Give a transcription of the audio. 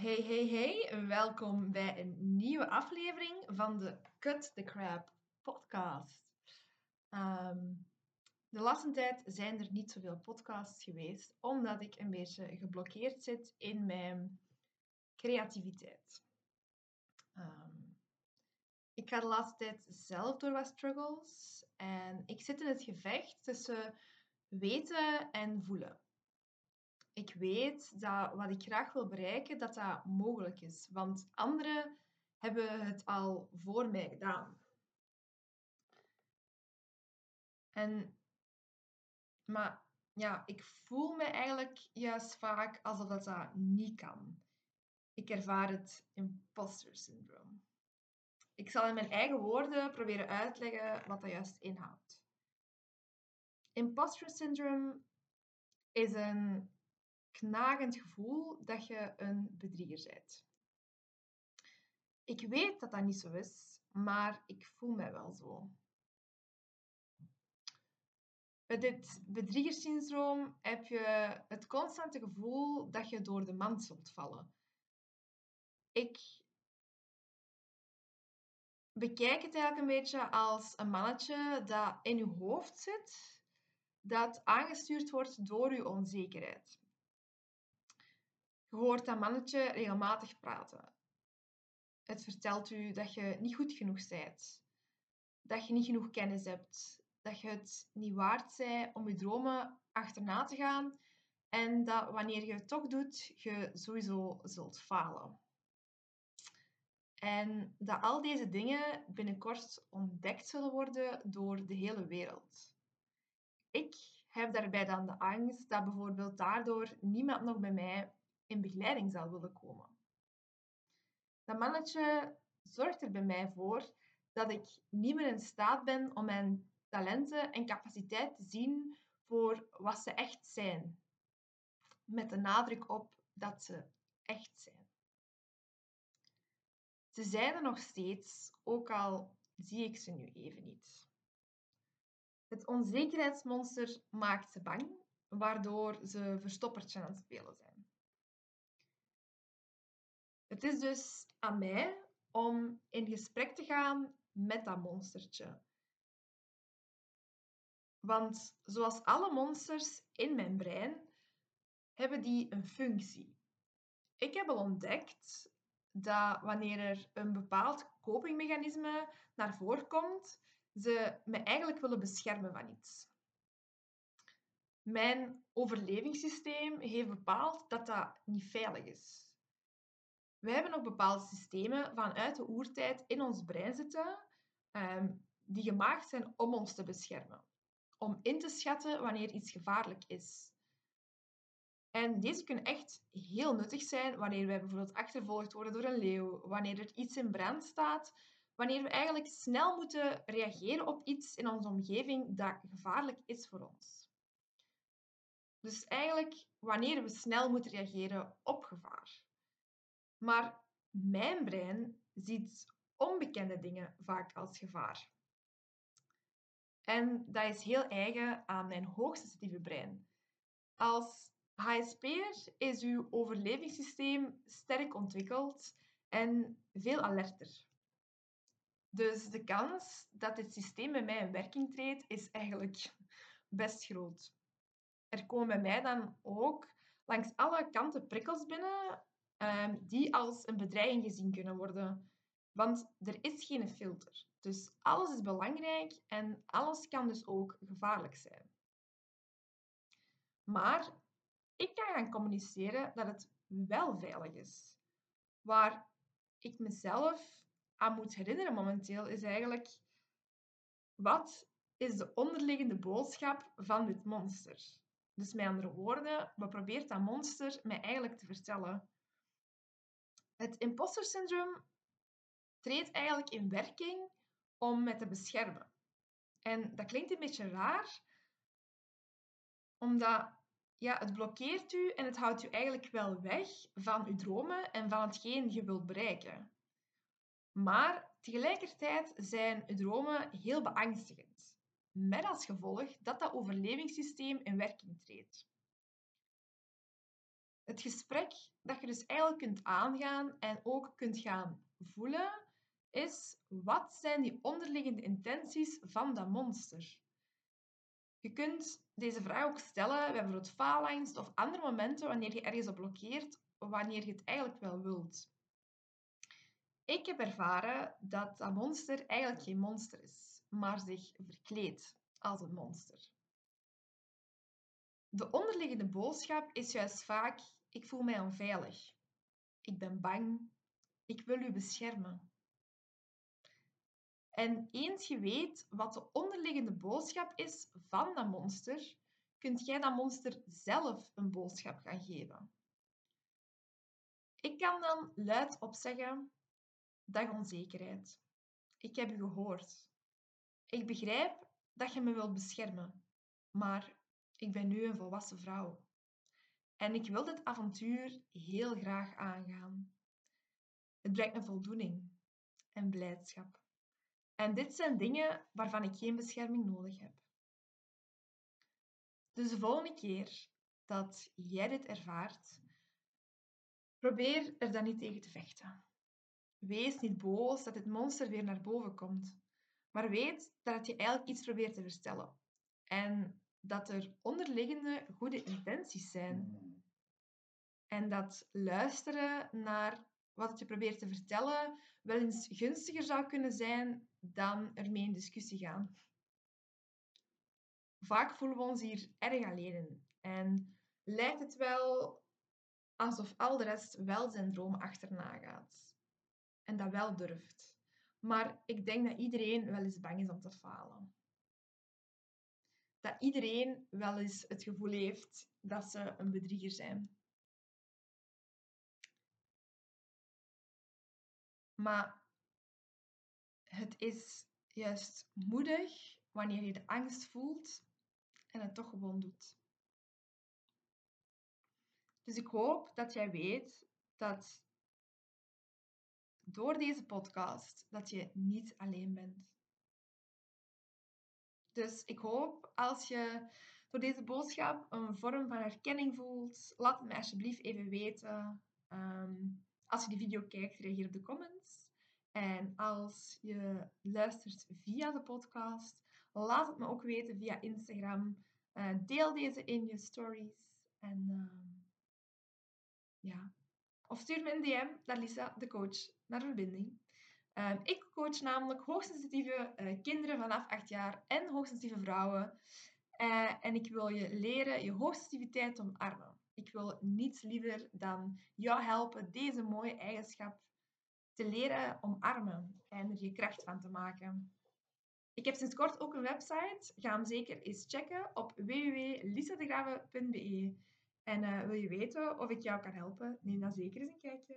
Hey, hey, hey. Welkom bij een nieuwe aflevering van de Cut the Crap podcast. Ehm, de laatste tijd zijn er niet zoveel podcasts geweest, omdat ik een beetje geblokkeerd zit in mijn creativiteit. Ehm, ik ga de laatste tijd zelf door wat struggles en ik zit in het gevecht tussen weten en voelen ik weet dat wat ik graag wil bereiken, dat dat mogelijk is. Want anderen hebben het al voor mij gedaan. En, maar ja, ik voel me eigenlijk juist vaak alsof dat, dat niet kan. Ik ervaar het imposter syndrome. Ik zal in mijn eigen woorden proberen uitleggen wat dat juist inhoudt. Imposter syndrome is een knagend gevoel dat je een bedrieger bent. Ik weet dat dat niet zo is, maar ik voel mij wel zo. Bij dit bedriegersyndroom heb je het constante gevoel dat je door de mand zult vallen. Ik bekijk het eigenlijk een beetje als een mannetje dat in je hoofd zit, dat aangestuurd wordt door je onzekerheid. Je hoort dat mannetje regelmatig praten. Het vertelt u dat je niet goed genoeg bent, dat je niet genoeg kennis hebt, dat je het niet waard bent om je dromen achterna te gaan en dat wanneer je het toch doet, je sowieso zult falen. En dat al deze dingen binnenkort ontdekt zullen worden door de hele wereld. Ik heb daarbij dan de angst dat bijvoorbeeld daardoor niemand nog bij mij in begeleiding zal willen komen. Dat mannetje zorgt er bij mij voor dat ik niet meer in staat ben om mijn talenten en capaciteit te zien voor wat ze echt zijn. Met de nadruk op dat ze echt zijn. Ze zijn er nog steeds, ook al zie ik ze nu even niet. Het onzekerheidsmonster maakt ze bang, waardoor ze verstoppertje aan het spelen zijn. Het is dus aan mij om in gesprek te gaan met dat monstertje. Want zoals alle monsters in mijn brein hebben die een functie. Ik heb al ontdekt dat wanneer er een bepaald copingmechanisme naar voren komt, ze me eigenlijk willen beschermen van iets. Mijn overlevingssysteem heeft bepaald dat dat niet veilig is. Wij hebben nog bepaalde systemen vanuit de oertijd in ons brein zitten, ehm, die gemaakt zijn om ons te beschermen. Om in te schatten wanneer iets gevaarlijk is. En deze kunnen echt heel nuttig zijn wanneer wij bijvoorbeeld achtervolgd worden door een leeuw, wanneer er iets in brand staat, wanneer we eigenlijk snel moeten reageren op iets in onze omgeving dat gevaarlijk is voor ons. Dus eigenlijk wanneer we snel moeten reageren op gevaar. Maar mijn brein ziet onbekende dingen vaak als gevaar. En dat is heel eigen aan mijn hoogsensitieve brein. Als HSP'er is uw overlevingssysteem sterk ontwikkeld en veel alerter. Dus de kans dat dit systeem bij mij in werking treedt, is eigenlijk best groot. Er komen bij mij dan ook langs alle kanten prikkels binnen Ehm, die als een bedreiging gezien kunnen worden. Want er is geen filter. Dus alles is belangrijk en alles kan dus ook gevaarlijk zijn. Maar ik kan gaan communiceren dat het wel veilig is. Waar ik mezelf aan moet herinneren momenteel is eigenlijk wat is de onderliggende boodschap van dit monster? Dus met andere woorden, wat probeert dat monster mij eigenlijk te vertellen? Het imposter syndroom treedt eigenlijk in werking om me te beschermen. En dat klinkt een beetje raar, omdat ja, het blokkeert u en het houdt u eigenlijk wel weg van uw dromen en van hetgeen je wilt bereiken. Maar tegelijkertijd zijn uw dromen heel beangstigend, met als gevolg dat dat overlevingssysteem in werking treedt. Het gesprek dat je dus eigenlijk kunt aangaan en ook kunt gaan voelen, is wat zijn die onderliggende intenties van dat monster? Je kunt deze vraag ook stellen bij bijvoorbeeld faalangst of andere momenten wanneer je ergens op blokkeert, wanneer je het eigenlijk wel wilt. Ik heb ervaren dat dat monster eigenlijk geen monster is, maar zich verkleedt als een monster. De onderliggende boodschap is juist vaak: ik voel mij onveilig. Ik ben bang. Ik wil u beschermen. En eens je weet wat de onderliggende boodschap is van dat monster, kunt jij dat monster zelf een boodschap gaan geven. Ik kan dan luidop zeggen: Dag onzekerheid. Ik heb u gehoord. Ik begrijp dat je me wilt beschermen, maar ik ben nu een volwassen vrouw. En ik wil dit avontuur heel graag aangaan. Het brengt me voldoening en blijdschap. En dit zijn dingen waarvan ik geen bescherming nodig heb. Dus de volgende keer dat jij dit ervaart, probeer er dan niet tegen te vechten. Wees niet boos dat het monster weer naar boven komt, maar weet dat het je eigenlijk iets probeert te vertellen. En dat er onderliggende goede intenties zijn. En dat luisteren naar wat je probeert te vertellen wel eens gunstiger zou kunnen zijn dan ermee in discussie gaan. Vaak voelen we ons hier erg alleen in en lijkt het wel alsof al de rest wel zijn droom achterna gaat en dat wel durft. Maar ik denk dat iedereen wel eens bang is om te falen. Dat iedereen wel eens het gevoel heeft dat ze een bedrieger zijn. Maar het is juist moedig wanneer je de angst voelt en het toch gewoon doet. Dus ik hoop dat jij weet dat door deze podcast dat je niet alleen bent. Dus ik hoop als je door deze boodschap een vorm van herkenning voelt, laat het me alsjeblieft even weten. Ehm, als je die video kijkt, reageer op de comments. En als je luistert via de podcast, laat het me ook weten via Instagram. Uh, deel deze in je stories. En uh, ja. Of stuur me een DM naar Lisa, de coach, naar verbinding. Uh, ik coach namelijk hoogsensitieve eh, kinderen vanaf 8 jaar en hoogsensitieve vrouwen. Eh, en ik wil je leren je hoogsensitiviteit omarmen. Ik wil niets liever dan jou helpen deze mooie eigenschap te leren omarmen en er je kracht van te maken. Ik heb sinds kort ook een website. Ga hem zeker eens checken op www.lisadegrave.be. En uh, wil je weten of ik jou kan helpen? Neem dan zeker eens een kijkje.